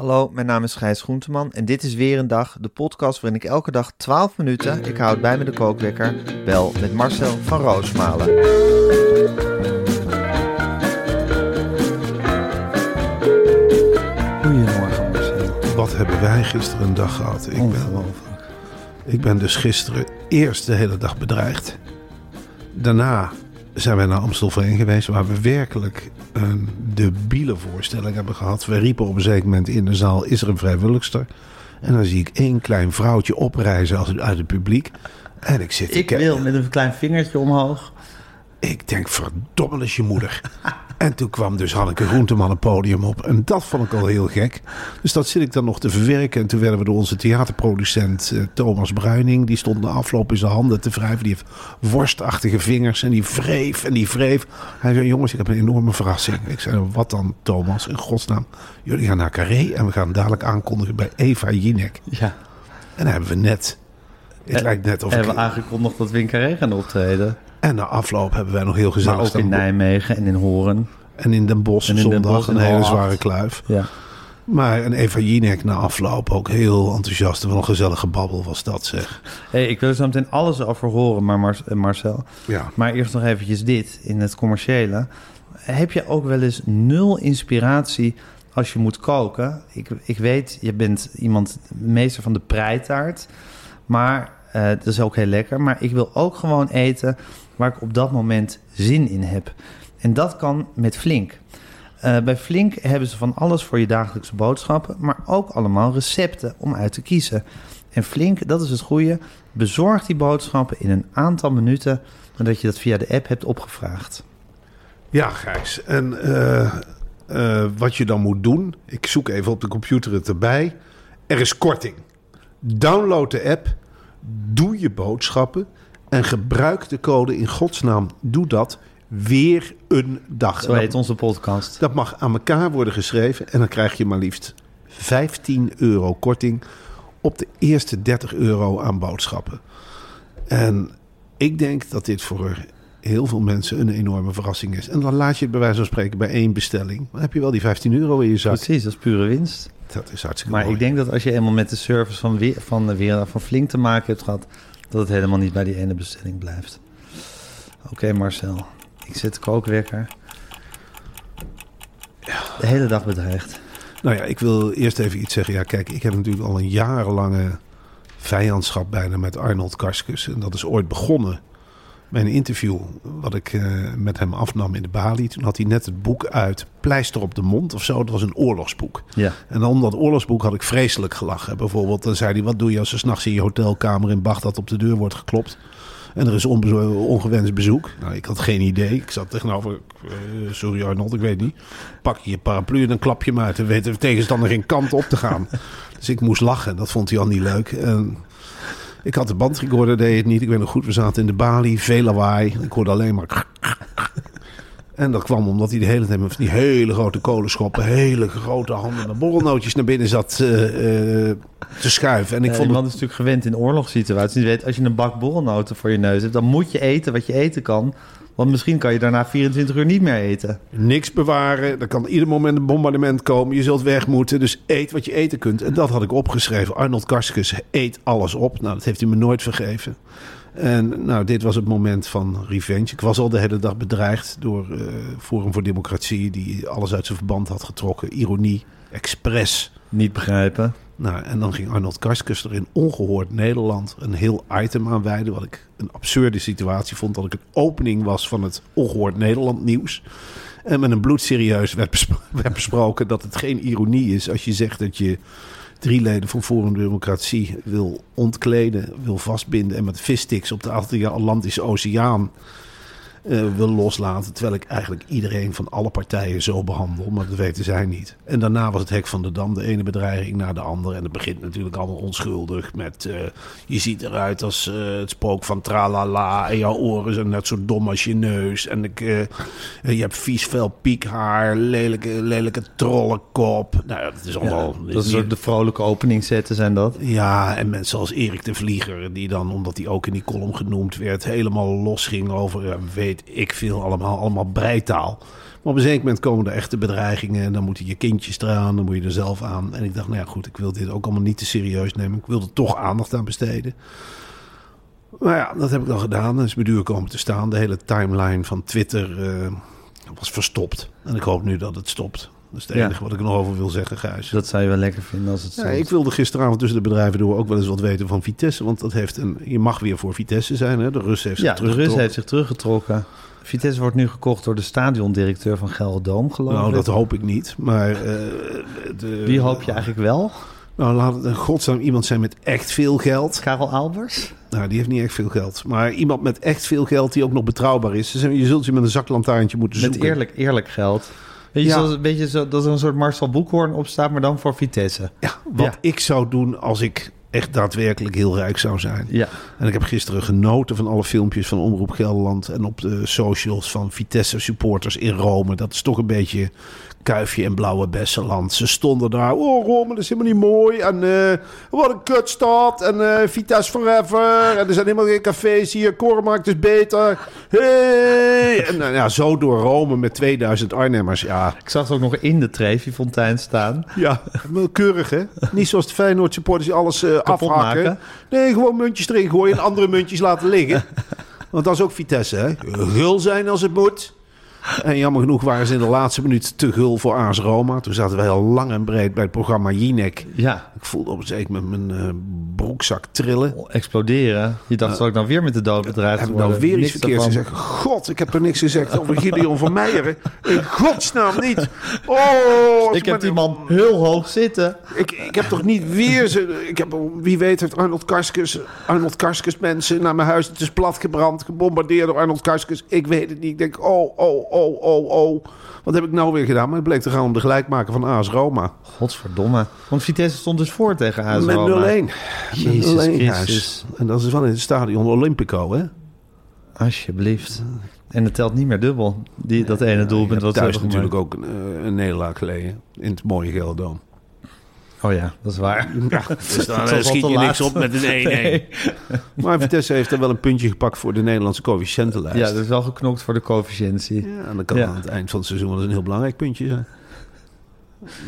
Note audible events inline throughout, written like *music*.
Hallo, mijn naam is Gijs Groenteman en dit is weer een dag, de podcast waarin ik elke dag 12 minuten, ik houd bij me de kookwekker, bel met Marcel van Roosmalen. Goedemorgen Marcel. Wat hebben wij gisteren een dag gehad? Ik ben, ik ben dus gisteren eerst de hele dag bedreigd. Daarna zijn wij naar Amstelveen geweest, waar we werkelijk een debiele voorstelling hebben gehad. We riepen op een zeker moment in de zaal, is er een vrijwilligster? En dan zie ik één klein vrouwtje oprijzen als- uit het publiek. En ik zit Ik wil met een klein vingertje omhoog. Ik denk, verdomme is je moeder. *laughs* en toen kwam dus Hanneke Groenteman het podium op. En dat vond ik al heel gek. Dus dat zit ik dan nog te verwerken. En toen werden we door onze theaterproducent eh, Thomas Bruining. Die stond na afloop in zijn handen te wrijven. Die heeft worstachtige vingers. En die wreef en die wreef. Hij zei, jongens, ik heb een enorme verrassing. Ik zei, wat dan Thomas? In godsnaam. Jullie gaan naar Carré. En we gaan dadelijk aankondigen bij Eva Jinek. Ja, En dan hebben we net... Het Eh, lijkt net of hebben ik... we aangekondigd dat we in Carré gaan optreden. En na afloop hebben wij nog heel gezellig Maar ook in Nijmegen en in Horen. En in Den Bosch En in Den zondag Bosch een en hele zware kluif. Ja. Maar en Eva Jinek na afloop ook heel enthousiast. Wat een gezellige babbel was dat zeg. Hey, ik wil er zo meteen alles over horen, maar Mar- eh, Marcel. Ja. Maar eerst nog eventjes dit, in het commerciële. Heb je ook wel eens nul inspiratie als je moet koken? Ik, ik weet, je bent iemand, meester van de preitaart. Maar eh, dat is ook heel lekker. Maar ik wil ook gewoon eten waar ik op dat moment zin in heb. En dat kan met Flink. Eh, bij Flink hebben ze van alles voor je dagelijkse boodschappen, maar ook allemaal recepten om uit te kiezen. En Flink, dat is het goede, bezorgt die boodschappen in een aantal minuten nadat je dat via de app hebt opgevraagd. Ja, Gijs. En eh, eh, wat je dan moet doen. Ik zoek even op de computer het erbij. Er is korting. Download de app. Doe je boodschappen. En gebruik de code in godsnaam. Doe dat weer een dag. Zo heet onze podcast. Dat mag aan elkaar worden geschreven en dan krijg je maar liefst 15 euro korting op de eerste 30 euro aan boodschappen. En ik denk dat dit voor heel veel mensen een enorme verrassing is. En dan laat je het bij wijze van spreken bij één bestelling. Dan heb je wel die 15 euro in je zak. Precies, dat is pure winst. Dat is hartstikke Maar mooi. ik denk dat als je eenmaal met de service van, weer, van, de wereld van Flink te maken hebt gehad, dat het helemaal niet bij die ene bestelling blijft. Oké Marcel, ik de kookwekker. De hele dag bedreigd. Nou ja, ik wil eerst even iets zeggen. Ja, kijk, ik heb natuurlijk al een jarenlange vijandschap bijna met Arnold Karskens. En dat is ooit begonnen bij een interview wat ik eh, met hem afnam in de Bali. Toen had hij net het boek uit, Pleister op de mond of zo. Dat was een oorlogsboek. Ja. En om dat oorlogsboek had ik vreselijk gelachen. Bijvoorbeeld, dan zei hij, wat doe je als er s'nachts in je hotelkamer in Bagdad op de deur wordt geklopt? En er is ongewenst bezoek. Nou, ik had geen idee. Ik zat tegenover, eh, sorry Arnold, ik weet niet. Pak je je paraplu en dan klap je hem uit. En weet de tegenstander geen kant op te gaan. *laughs* dus ik moest lachen. Dat vond hij al niet leuk. En ik had de bandrecorder, deed het niet. Ik weet nog goed, we zaten in de balie, veel lawaai. Ik hoorde alleen maar... En dat kwam omdat hij de hele tijd met die hele grote kolenschoppen, hele grote handen met borrelnootjes naar binnen zat eh, eh, te schuiven. En ik vond het is natuurlijk gewend in oorlogssituaties. Die weet, als je een bak borrelnoten voor je neus hebt, dan moet je eten wat je eten kan. Want misschien kan je daarna 24 uur niet meer eten. niks bewaren. Er kan ieder moment een bombardement komen. Je zult weg moeten. Dus eet wat je eten kunt. En dat had ik opgeschreven. Arnold Karskens eet alles op. Nou, dat heeft hij me nooit vergeven. En nou, dit was het moment van revenge. Ik was al de hele dag bedreigd door eh, Forum voor Democratie... die alles uit zijn verband had getrokken. Ironie, expres. Niet begrijpen. Nou, en dan ging Arnold Karskens er in ongehoord Nederland een heel item aan wijden. Wat ik een absurde situatie vond. Dat ik een opening was van het ongehoord Nederland nieuws. En met een bloedserieus werd *laughs* besproken dat het geen ironie is als je zegt dat je drie leden van Forum Democratie wil ontkleden, wil vastbinden en met vissticks op de Atlantische Oceaan eh, wil loslaten. Terwijl ik eigenlijk iedereen van alle partijen zo behandel, maar dat weten zij niet. En daarna was het hek van de dam, de ene bedreiging naar de andere. En het begint natuurlijk allemaal onschuldig met eh, je ziet eruit als eh, het spook van tralala en jouw oren zijn net zo dom als je neus. En ik, je hebt vies veel piekhaar, lelijke, lelijke trollenkop. Nou ja, dat is allemaal... Dat is ook de vrolijke openingszetten zijn dat. Ja, en mensen als Erik de Vlieger, die dan, omdat hij ook in die column genoemd werd, helemaal los ging over, ik veel, allemaal, allemaal breitaal. Maar op een zeker moment komen er echte bedreigingen en dan moeten je kindjes eraan, dan moet je er zelf aan. En ik dacht, nou ja, goed, ik wil dit ook allemaal niet te serieus nemen. Ik wil er toch aandacht aan besteden. Maar ja, dat heb ik dan gedaan. En is me duur komen te staan. De hele timeline van Twitter eh, was verstopt. En ik hoop nu dat het stopt. Dat is het Ja. enige wat ik er nog over wil zeggen, Gijs. Dat zou je wel lekker vinden als het zo Ja, ik wilde gisteravond tussen de bedrijven door ook wel eens wat weten van Vitesse. Want dat heeft een, je mag weer voor Vitesse zijn. Hè? De Rus heeft zich Ja, de Rus teruggetrokken. heeft zich teruggetrokken. Vitesse wordt nu gekocht door de stadiondirecteur van Gelderdoom, geloof Nou, ik. dat hoop ik niet. Maar eh, de, Wie hoop je eigenlijk wel? Nou, laat het een godsnaam iemand zijn met echt veel geld. Karel Albers? Nou, die heeft niet echt veel geld. Maar iemand met echt veel geld die ook nog betrouwbaar is. Dus je zult je met een zaklantaarntje moeten Met zoeken. eerlijk, eerlijk geld. Weet je, Ja. zoals, een beetje zo, dat er een soort Marcel Boekhoorn op staat, maar dan voor Vitesse. Ja, wat Ja. ik zou doen als ik echt daadwerkelijk heel rijk zou zijn. Ja. En ik heb gisteren genoten van alle filmpjes van Omroep Gelderland... en op de socials van Vitesse supporters in Rome. Dat is toch een beetje Kuifje en Blauwe Bessenland. Ze stonden daar, oh Rome, dat is helemaal niet mooi. En eh, wat een kutstad. En eh, Vitesse forever. En er zijn helemaal geen cafés hier. Korenmarkt is beter. Hey! En nou ja, zo door Rome met 2000 Arnhemmers. Ja, Ik zag ze ook nog in de Trevi-fontein staan. ja, keurig hè. Niet zoals de Feyenoord supporters die alles eh afhakken. maken. Nee, gewoon muntjes erin gooien en andere muntjes laten liggen. *laughs* Want dat is ook Vitesse hè. Gul zijn als het moet. En jammer genoeg waren ze in de laatste minuut te gul voor AS Roma. Toen zaten we heel lang en breed bij het programma Jinek. Ja, Ik voelde op een zeker moment mijn eh, broekzak trillen. exploderen. Je dacht, zal ik nou weer met de dood bedreigd Heb ik worden? nou weer iets verkeerds gezegd? God, ik heb er niks gezegd over Gideon van Meijeren. In godsnaam niet. Oh, Ik heb die man heel hoog zitten. Ik, ik heb toch niet weer... Ze, ik heb, wie weet heeft Arnold Karskens, Arnold Karskens mensen naar mijn huis... Het is platgebrand, gebombardeerd door Arnold Karskens. Ik weet het niet. Ik denk, oh, oh, oh, oh, oh. Wat heb ik nou weer gedaan? Maar het bleek te gaan om de gelijkmaker van AS Roma. Godverdomme. Want Vitesse stond dus voor tegen AS Met 0-1. Roma. Met Jezus 0-1 Christus. En dat is wel in het stadion Olympico, hè? Alsjeblieft. En het telt niet meer dubbel. Die, dat ene doelpunt wat ze Thuis natuurlijk ook een, eh, een nederlaag geleden. In het mooie Gelderdoom. Oh ja, dat is waar. Ja, *laughs* dus dan Het eh, schiet je laat. niks op met een 1-1. Nee. *laughs* Maar Vitesse heeft er wel een puntje gepakt voor de Nederlandse coëfficiëntenlijst. Ja, dat is wel geknokt voor de coëfficiëntie. Ja, en dat kan Ja. aan het eind van het seizoen wel eens een heel belangrijk puntje zijn.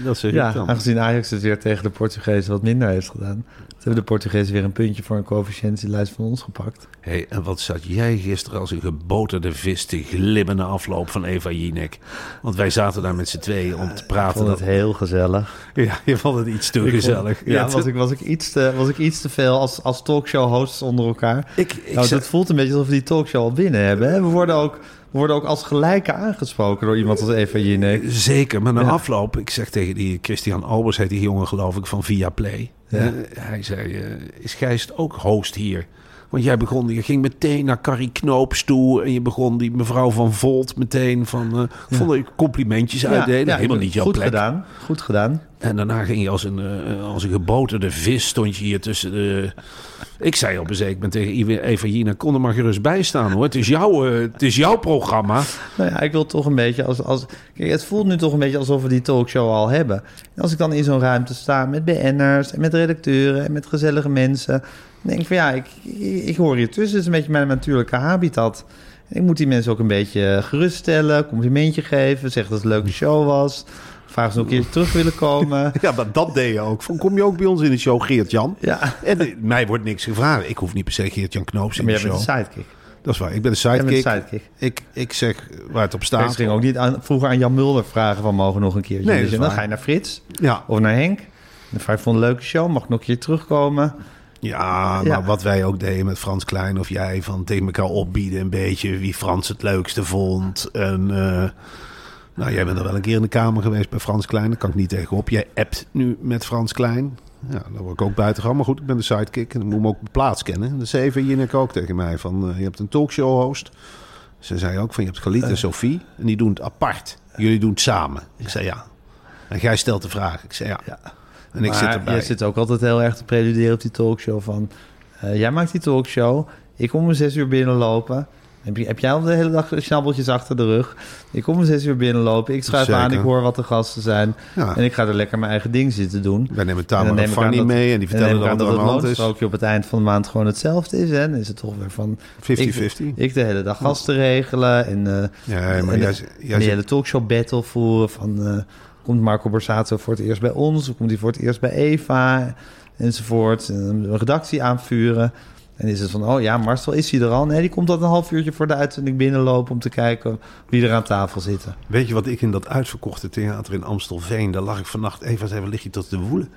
Dat zeg ik Ja, dan. aangezien Ajax het weer tegen de Portugezen wat minder heeft gedaan. Toen hebben de Portugezen weer een puntje voor een coëfficiëntielijst van ons gepakt. Hey, en wat zat jij gisteren als een geboterde vis te glimmen na afloop van Eva Jinek? Want wij zaten daar met z'n tweeën om te Ik praten. vond het Dat, heel gezellig. ja, je vond het iets te Ik vond- gezellig. Ja, was ik, was, ik iets te, was ik iets te veel als, als talkshow-hosts onder elkaar. ik, ik nou, zei- het voelt een beetje alsof we die talkshow al binnen hebben. Hè? We, worden ook, worden ook als gelijke aangesproken door iemand als Eva Jinek. Zeker, maar na Ja. afloop, ik zeg tegen die Christian Albers, heet die jongen geloof ik van Viaplay. Ja. Eh, hij zei, eh, is Gijs ook host hier? Want jij begon, je ging meteen naar Carrie Knoops toe en je begon die mevrouw van Volt meteen van, eh vond ik complimentjes uitdelen. Helemaal niet jouw Goed plek. gedaan, goed gedaan. En daarna ging je als een, eh, als een geboterde vis, stond je hier tussen de... Ik zei op een zeker moment tegen Eva Jina, kon er maar gerust bij staan hoor. Het is, jouw, eh, het is jouw programma. Nou ja, ik wil toch een beetje als, als... Kijk, het voelt nu toch een beetje alsof we die talkshow al hebben. En als ik dan in zo'n ruimte sta met BN'ers en met redacteuren en met gezellige mensen... denk ik van ja, ik, ik, ik hoor hier tussen. Het is een beetje mijn natuurlijke habitat. Ik moet die mensen ook een beetje geruststellen, complimentje geven, zeggen dat het een leuke show was. Vraag ze nog een keer terug willen komen. *laughs* Ja, maar dat deed je ook. Van, kom je ook bij ons in de show, Geert-Jan? Ja. En eh, mij wordt niks gevraagd. Ik hoef niet per se Geert-Jan Knoops in Maar de jij show. bent een sidekick. Dat is waar. Ik ben de sidekick. een sidekick. Ik, ik zeg waar het op staat. ze ging ook niet aan, vroeger aan Jan Mulder vragen van mogen we nog een keertje. Nee, dat Dus dan ga je naar Frits Ja, of naar Henk. Dan vraag je vond een leuke show, mag ik nog een keer terugkomen? Ja, maar Ja. wat wij ook deden met Frans Klein of jij... van tegen elkaar opbieden een beetje wie Frans het leukste vond. En eh, nou, jij bent er wel een keer in de kamer geweest bij Frans Klein. Daar kan ik niet tegenop. Jij appt nu met Frans Klein. Ja, dan word ik ook buiten gaan. Maar goed, ik ben de sidekick en dan moet me ook mijn plaats kennen. Dat zei even Jinek ook tegen mij. Van, eh, je hebt een talkshow-host. Ze zei ook van, je hebt Galit en Sophie. En die doen het apart. Jullie doen het samen. Ik zei ja. En jij stelt de vraag. Ik zei ja. Ja. En ik maar zit erbij. jij zit ook altijd heel erg te preduderen op die talkshow van... eh, jij maakt die talkshow, ik kom om zes uur binnenlopen. Heb, je, heb jij al de hele dag snabbeltjes achter de rug? Ik kom om zes uur binnenlopen, ik schuif Zeker. aan, ik hoor wat de gasten zijn. Ja. En ik ga er lekker mijn eigen ding zitten doen. Wij nemen En Tamara en ik Fanny dat- mee en die vertellen ik dan dat de het loonstrookje op het eind van de maand gewoon hetzelfde is. Dan is het toch weer van... 50-50. Ik, ik de hele dag gasten regelen en, eh, Ja, maar en, jij, de- jij en die hele talkshow battle voeren van... eh, komt Marco Borsato voor het eerst bij ons? Komt hij voor het eerst bij Eva? Enzovoort. En een redactie aanvuren. En is het van, oh ja, Marcel, is hij er al? Nee, die komt dat een half uurtje voor de uitzending binnenlopen... om te kijken wie er aan tafel zitten. Weet je wat ik in dat uitverkochte theater in Amstelveen... daar lag ik vannacht... Zei, waar lig je tot de woelen?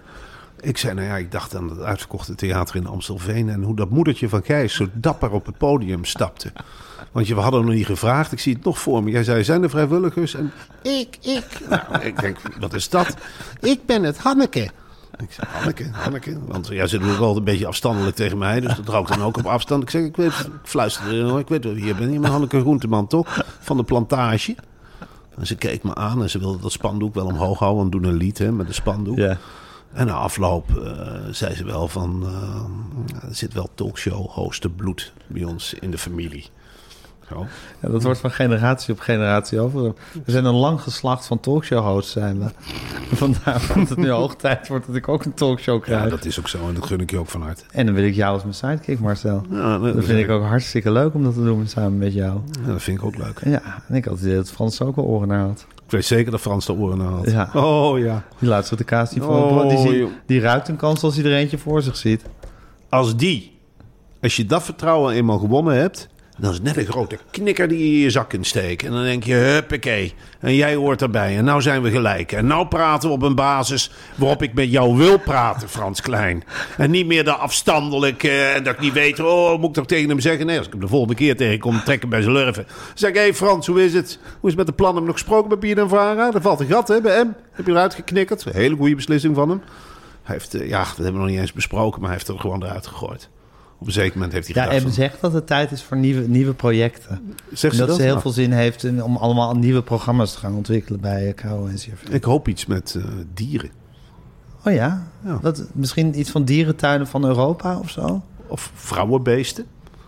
Ik zei, nou ja, ik dacht aan het uitverkochte theater in Amstelveen... en hoe dat moedertje van Gijs zo dapper op het podium stapte. Want je, we hadden nog niet gevraagd. Ik zie het nog voor me. Jij zei, zijn er vrijwilligers? En ik, ik. Nou, ik denk, wat is dat? Ik ben het, Hanneke. Ik zei, Hanneke, Hanneke. Want jij zit natuurlijk altijd een beetje afstandelijk tegen mij. Dus dat rookt dan ook op afstand. Ik zeg, ik weet, ik ik weet wel wie je bent. Je bent Hanneke Groenteman, toch? Van de plantage. En ze keek me aan en ze wilde dat spandoek wel omhoog houden. We doen een lied hè, met een spandoek. Ja. En na afloop eh, zei ze wel van... eh, er zit wel talkshow hosten bloed bij ons in de familie. Zo. Ja, dat wordt van generatie op generatie over. We zijn een lang geslacht van talkshow-hosts zijn we. *laughs* Vandaar dat het nu hoog tijd wordt dat ik ook een talkshow krijg. Ja, dat is ook zo en dat gun ik je ook van harte. En dan wil ik jou als mijn sidekick, Marcel. Ja, dat, Dat vind ik ook hartstikke leuk om dat te doen samen met jou. ja, dat vind ik ook leuk. Ja, en ik had het idee dat Frans ook wel oren naar had. Ik weet zeker dat Frans de oren had. Ja. Oh ja. Die laatst op de kaas die, voor Oh, die, zie- die ruikt een kans als hij er eentje voor zich ziet. Als die, als je dat vertrouwen eenmaal gewonnen hebt... dan is net een grote knikker die je in je zak kunt steken. En dan denk je, huppakee. En jij hoort erbij. En nou zijn we gelijk. En nou praten we op een basis waarop ik met jou wil praten, Frans Klein. En niet meer de afstandelijk... eh, en dat ik niet weet, oh, moet ik toch tegen hem zeggen? Nee, als ik hem de volgende keer tegenkom, trekken bij zijn lurven. Zeg ik, hé Frans, hoe is het? Hoe is het met de plannen? Heb nog gesproken met Pier en Vara? Er valt een gat, hè, bij hem. Heb je eruit geknikkerd? Hele goede beslissing van hem. Hij heeft, eh, ja, dat hebben we nog niet eens besproken, maar hij heeft er gewoon eruit gegooid. Op een zeker moment heeft hij Ja, gedacht en van, zegt dat het tijd is voor nieuwe, nieuwe projecten. Zegt En ze dat, dat? ze heel Nou. veel zin heeft om allemaal nieuwe programma's te gaan ontwikkelen bij eh, KO en CRV. Ik hoop iets met eh, dieren. Oh ja? Ja. Dat, misschien iets van dierentuinen van Europa of zo? Of vrouwenbeesten.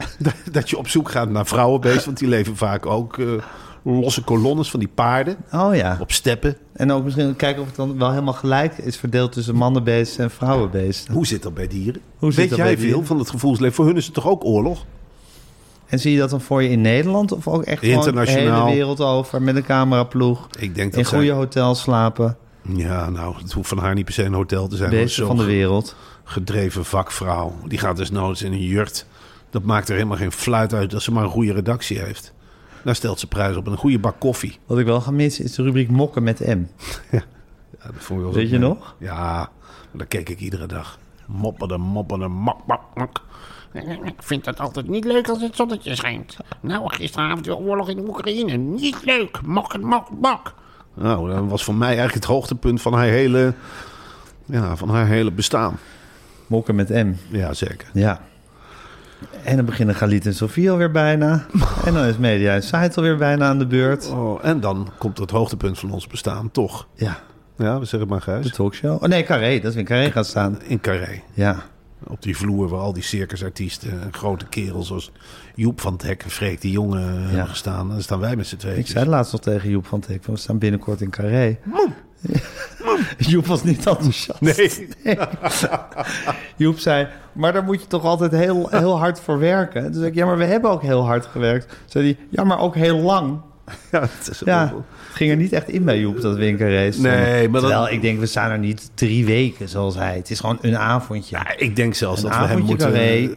*laughs* dat je op zoek gaat naar vrouwenbeesten. Want die leven vaak ook eh, losse kolonnes van die paarden. Oh ja. Op steppen. En ook misschien kijken of het dan wel helemaal gelijk is verdeeld tussen mannenbeesten en vrouwenbeesten. Hoe zit dat bij dieren? Hoe zit Weet dat jij bij veel dieren? van het gevoelsleven? Voor hun is het toch ook oorlog? En zie je dat dan voor je in Nederland of ook echt gewoon de Internationaal. hele wereld over met een cameraploeg? Ik denk dat In zij- goede hotels slapen, Ja, nou, het hoeft van haar niet per se een hotel te zijn. zo'n van de wereld. gedreven vakvrouw. Die gaat dus noods in een jurt. Dat maakt er helemaal geen fluit uit dat ze maar een goede redactie heeft. Daar stelt ze prijs op. En een goede bak koffie. Wat ik wel ga missen is de rubriek mokken met M. *laughs* Ja, dat vond ik wel Weet je nog? Ja, daar keek ik iedere dag. Mopperde, mopperde, mak, mak, mak. Ik vind het altijd niet leuk als het zonnetje schijnt. Nou, gisteravond de oorlog in Oekraïne. Niet leuk. Mok, mok, mok. Nou, dat was voor mij eigenlijk het hoogtepunt van haar hele, ja, van haar hele bestaan. Mokken met M, Ja, zeker. ja. En dan beginnen Galit en Sofie alweer bijna. En dan is Media Insight alweer bijna aan de beurt. Oh, en dan komt het hoogtepunt van ons bestaan, toch? Ja, Ja, we zeggen maar de Gijs. talkshow. Oh nee, Carré, dat is in Carré gaan staan. In Carré. Ja, Op die vloer waar al die circusartiesten en grote kerels zoals Joep van het Hek en Freek de Jonge eh, hebben gestaan. Dan staan wij met z'n tweeën. ik zei laatst nog tegen Joep van Teek, we staan binnenkort in Carré. *laughs* Joep was niet enthousiast. *laughs* Nee. Joep zei, maar daar moet je toch altijd heel, heel hard voor werken. Toen zei ik, ja, maar we hebben ook heel hard gewerkt. Zei hij, ja, maar ook heel lang. *laughs* Ja, het is Ja, het ging er niet echt in bij Joep, dat stonden. Nee, maar dat- Terwijl ik denk, we staan er niet drie weken zoals hij. Het is gewoon een avondje. Ja, ik denk zelfs Een dat we hem moeten... Carré.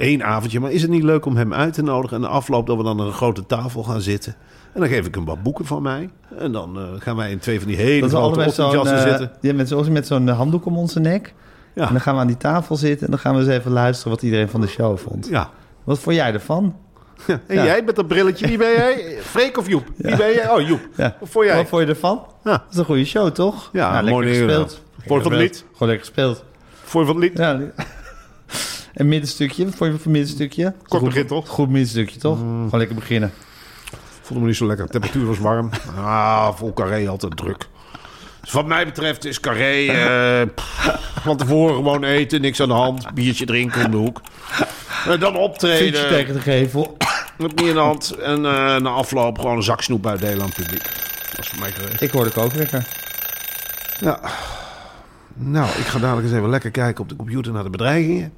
Eén avondje, maar is het niet leuk om hem uit te nodigen... en de afloop dat we dan aan een grote tafel gaan zitten... en dan geef ik hem wat boeken van mij... en dan eh, gaan wij in twee van die hele dat grote ochtendjassen eh, zitten. ja, met, zo'n- met zo'n handdoek om onze nek. Ja. En dan gaan we aan die tafel zitten en dan gaan we eens even luisteren wat iedereen van de show vond. Ja. Wat vond jij ervan? En Ja. jij met dat brilletje, wie ben jij? *laughs* Freek of Joep? Wie ben jij? Oh, Joep. Wat vond jij? Wat vond je ervan? Dat is een goede show, toch? Ja, lekker mooi gespeeld. van het lied? Gewoon lekker gespeeld. Voor het lied? Ja. En middenstukje, wat vond je van middenstukje? Kort Goed- begin, toch? Goed middenstukje, toch? Mm. Gewoon lekker beginnen. Vond hem niet zo lekker. De temperatuur was warm. Ah, vol Carré altijd druk. Dus wat mij betreft is Carré eh, pff, van tevoren gewoon eten, niks aan de hand, biertje drinken om de hoek. En dan Fietsje optreden, tegen de gevel. met niet in de hand. En eh, na afloop gewoon een zak snoep uitdelen aan het publiek. Dat is voor mij geweest. Ik hoorde ik ook lekker. Ja. Nou, ik ga dadelijk eens even lekker kijken op de computer naar de bedreigingen.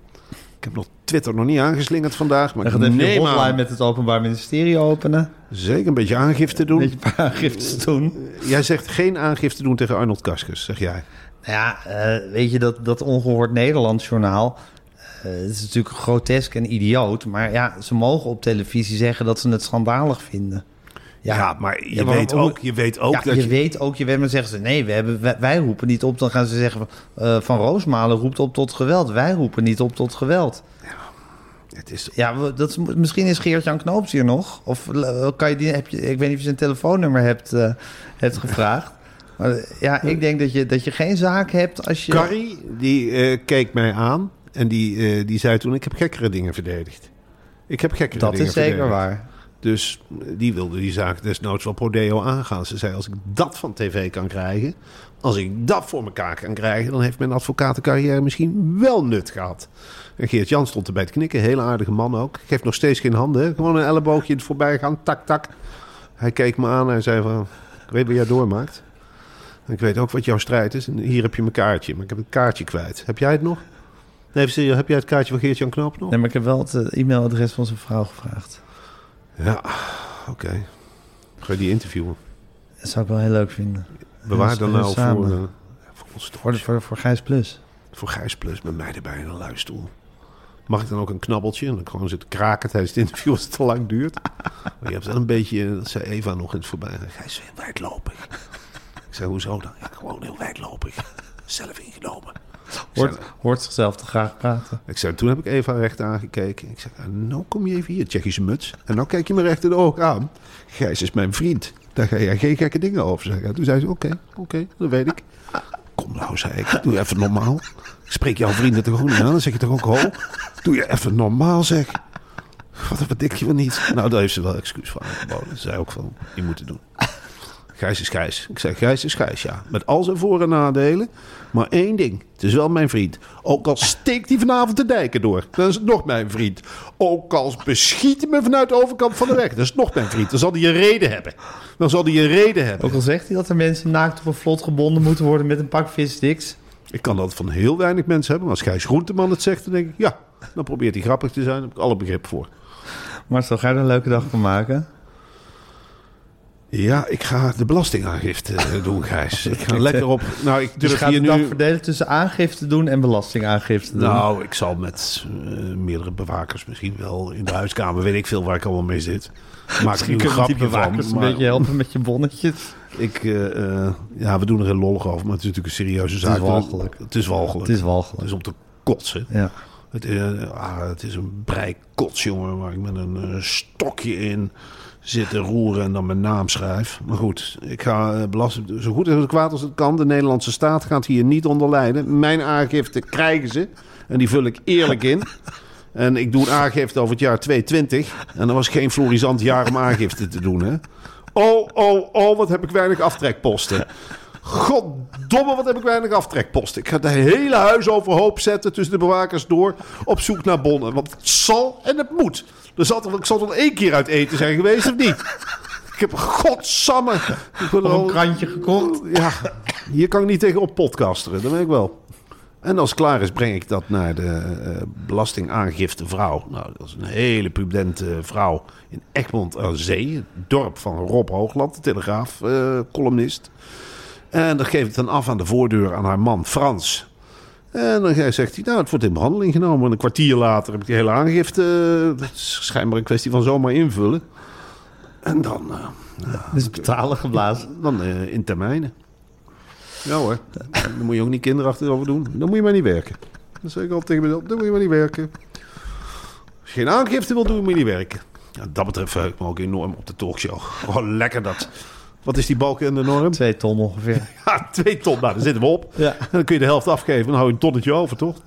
Ik heb nog Twitter nog niet aangeslingerd vandaag, maar ik gaan even je neem hotline aan met het Openbaar Ministerie openen. zeker een beetje aangifte doen. Een beetje *laughs* een paar aangiftes doen. Jij zegt geen aangifte doen tegen Arnold Kaskus, zeg jij. Nou ja, eh, weet je, dat, dat ongehoord Nederlands journaal... eh, het is natuurlijk grotesk en idioot. Maar ja, ze mogen op televisie zeggen dat ze het schandalig vinden. Ja, maar je, Ja, weet, ook, je weet ook ja, dat je, je... weet ook, je weet, maar zeggen ze... nee, we hebben, wij, wij roepen niet op. Dan gaan ze zeggen eh, van Roosmalen roept op tot geweld. Wij roepen niet op tot geweld. Het is, Ja, we- dat is, misschien is Geert-Jan Knoops hier nog. Of eh, kan je die, heb je, ik weet niet of je zijn telefoonnummer hebt, hebt gevraagd. *laughs* Maar ja, ik denk dat je, dat je geen zaak hebt als je... Carrie, die keek mij aan en die, die zei toen... ik heb gekkere dingen verdedigd. Ik heb gekkere dat dingen is zeker verdedigd. waar. Dus die wilde die zaak desnoods wel prodeo aangaan. Ze zei, als ik dat van tv kan krijgen... als ik dat voor elkaar kan krijgen... dan heeft mijn advocatencarrière misschien wel nut gehad. En Geert Jan stond erbij te knikken. Hele aardige man ook. Geeft nog steeds geen handen. Gewoon een elleboogje in het voorbijgaan. Tak, tak. Hij keek me aan en zei van... ik weet wat jij doormaakt. Ik weet ook wat jouw strijd is. En hier heb je mijn kaartje. Maar ik heb het kaartje kwijt. Heb jij het nog? Nee, heb jij het kaartje van Geert-Jan Knoop nog? Nee, maar ik heb wel het eh, e-mailadres van zijn vrouw gevraagd. Ja, oké. Ga je die interviewen? Dat zou ik wel heel leuk vinden. Bewaar dan nou voor, samen. eh, voor, ons. Voor, de- voor, voor Gijs Plus. voor Gijs Plus met mij erbij in een luistoel. Mag ik dan ook een knabbeltje? En dan gewoon zitten kraken tijdens het interview als het te lang duurt. Maar je hebt wel een beetje, dat zei Eva nog in het voorbij. Gijs is heel wijdlopig. Ik zei, hoezo dan? Ja, gewoon heel wijdlopig. Zelf ingenomen. Zei, Hoort, zichzelf te graag praten. ik zei, toen heb ik Eva recht aangekeken. Ik zei, "En nou kom je even hier, Tsjechische muts. En nou kijk je me recht in de ogen aan. Gijs is mijn vriend. Daar ga jij geen gekke dingen over zeggen. Toen zei ze, oké, oké, dat weet ik. Kom nou, zei ik, doe even normaal. Ik spreek jouw vrienden toch ook niet aan? Dan zeg je toch ook ho? Doe je even normaal, zeg. Wat, dik je wel niet? Nou, daar heeft ze wel excuus voor aangeboden. Ze zei ook van, je moet het doen. Gijs is Gijs. Ik zeg, Gijs is Gijs, ja. Met al zijn voor- en nadelen. Maar één ding, het is wel mijn vriend. Ook al steekt hij vanavond de dijken door, dan is het nog mijn vriend. Ook al beschiet hij me vanuit de overkant van de weg, dat is het nog mijn vriend. Dan zal hij een reden hebben. Dan zal hij een reden hebben. Ook al zegt hij dat er mensen naakt op een vlot gebonden moeten worden met een pak vissticks. Ik kan dat van heel weinig mensen hebben. Maar als Gijs Groenteman het zegt, dan denk ik, ja. Dan probeert hij grappig te zijn. Daar heb ik alle begrip voor. Marcel, ga je er een leuke dag van maken? Ja, ik ga de belastingaangifte eh, doen, Gijs. Ik ga *laughs* lekker op... Nou, ik Dus durf ga je hier nu... verdelen tussen aangifte doen en belastingaangifte doen. Nou, ik zal met eh, meerdere bewakers misschien wel in de huiskamer... weet ik veel waar ik allemaal mee zit. Maak ik nu Misschien een grapje die bewakers van. een maar beetje helpen met je bonnetjes. Ik, eh, ja, we doen er heel lollig over, maar het is natuurlijk een serieuze zaak. walgelijk. Het is walgelijk. Het is walgelijk. Het is om te kotsen. Ja. Het, ah, het is een brei kots, jongen, waar ik met een stokje in zit te roeren en dan mijn naam schrijf. Maar goed, ik ga eh, belasting... Zo goed en zo kwaad als het kan. De Nederlandse staat gaat hier niet onder lijden. Mijn aangifte krijgen ze. En die vul ik eerlijk in. En ik doe een aangifte over het jaar 2020. En dat was geen florisant jaar om aangifte te doen, hè. Oh, oh, oh, wat heb ik weinig aftrekposten. Goddomme, wat heb ik weinig aftrekposten. Ik ga het hele huis overhoop zetten tussen de bewakers door... op zoek naar bonnen. Want het zal en het moet. Er zal toch, ik zal toch één keer uit eten zijn geweest, of niet? Ik heb godsamme... Ik al- een krantje gekocht. ja, hier kan ik niet tegen op podcasteren, dat weet ik wel. En als het klaar is, breng ik dat naar de eh, belastingaangifte-vrouw. Nou, dat is een hele pudente vrouw in Egmond aan Zee. Het dorp van Rob Hoogland, de Telegraaf-columnist. en dat geef ik dan af aan de voordeur aan haar man Frans. En dan zegt hij, nou, het wordt in behandeling genomen. En een kwartier later heb ik die hele aangifte. Dat is schijnbaar een kwestie van zomaar invullen. En dan, eh, Dus betalen geblazen. dan eh, in termijnen. Ja hoor, dan moet je ook niet kinderachtig over doen. Dan moet je maar niet werken. Dat zeg ik altijd tegen mezelf, dan moet je maar niet werken. Als je geen aangifte wil doen, moet je niet werken. Ja, dat betreft verheug ik me ook enorm op de talkshow. Oh, lekker dat. Wat is die balk in de norm? Twee ton ongeveer. *laughs* Ja, twee ton. Nou, daar zitten we op. Ja. En *laughs* dan kun je de helft afgeven. Dan hou je een tonnetje over, toch?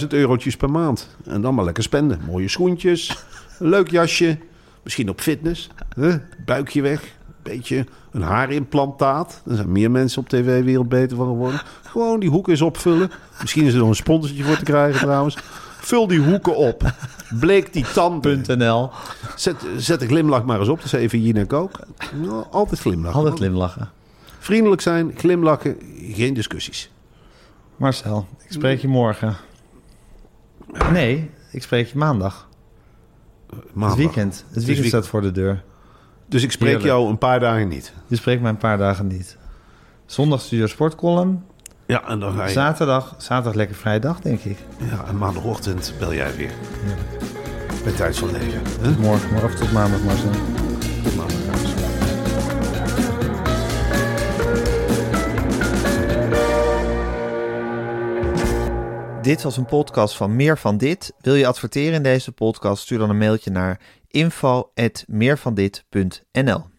10.000 eurotjes per maand. En dan maar lekker spenden. Mooie schoentjes, een leuk jasje. Misschien op fitness. Huh? Buikje weg. Beetje een haarimplantaat. Er zijn meer mensen op tv-wereld beter van geworden. Gewoon die hoeken eens opvullen. Misschien is er nog een sponsortje voor te krijgen trouwens. Vul die hoeken op. Bleek die tanden. .nl. Zet, zet de glimlach maar eens op. Dat is even Jien en Kook. Nou, altijd glimlachen. Altijd glimlachen. Vriendelijk zijn, glimlachen, geen discussies. Marcel, ik spreek je morgen. Nee, ik spreek je maandag. Het Maandag. weekend. Het weekend weekend. staat voor de deur. Dus ik spreek Heerlijk. jou een paar dagen niet. Je spreekt mij een paar dagen niet. Zondag studio sportcolumn. Ja, en dan ga je. Zaterdag, zaterdag lekker vrije dag, denk ik. Ja, en maandagochtend bel jij weer. Bij Tijd van Leven. Hè? Morgen, maar of tot maandag, Marcel. Tot maandag. Dit was een podcast van Meer van Dit. Wil je adverteren in deze podcast? Stuur dan een mailtje naar info.meervandit.nl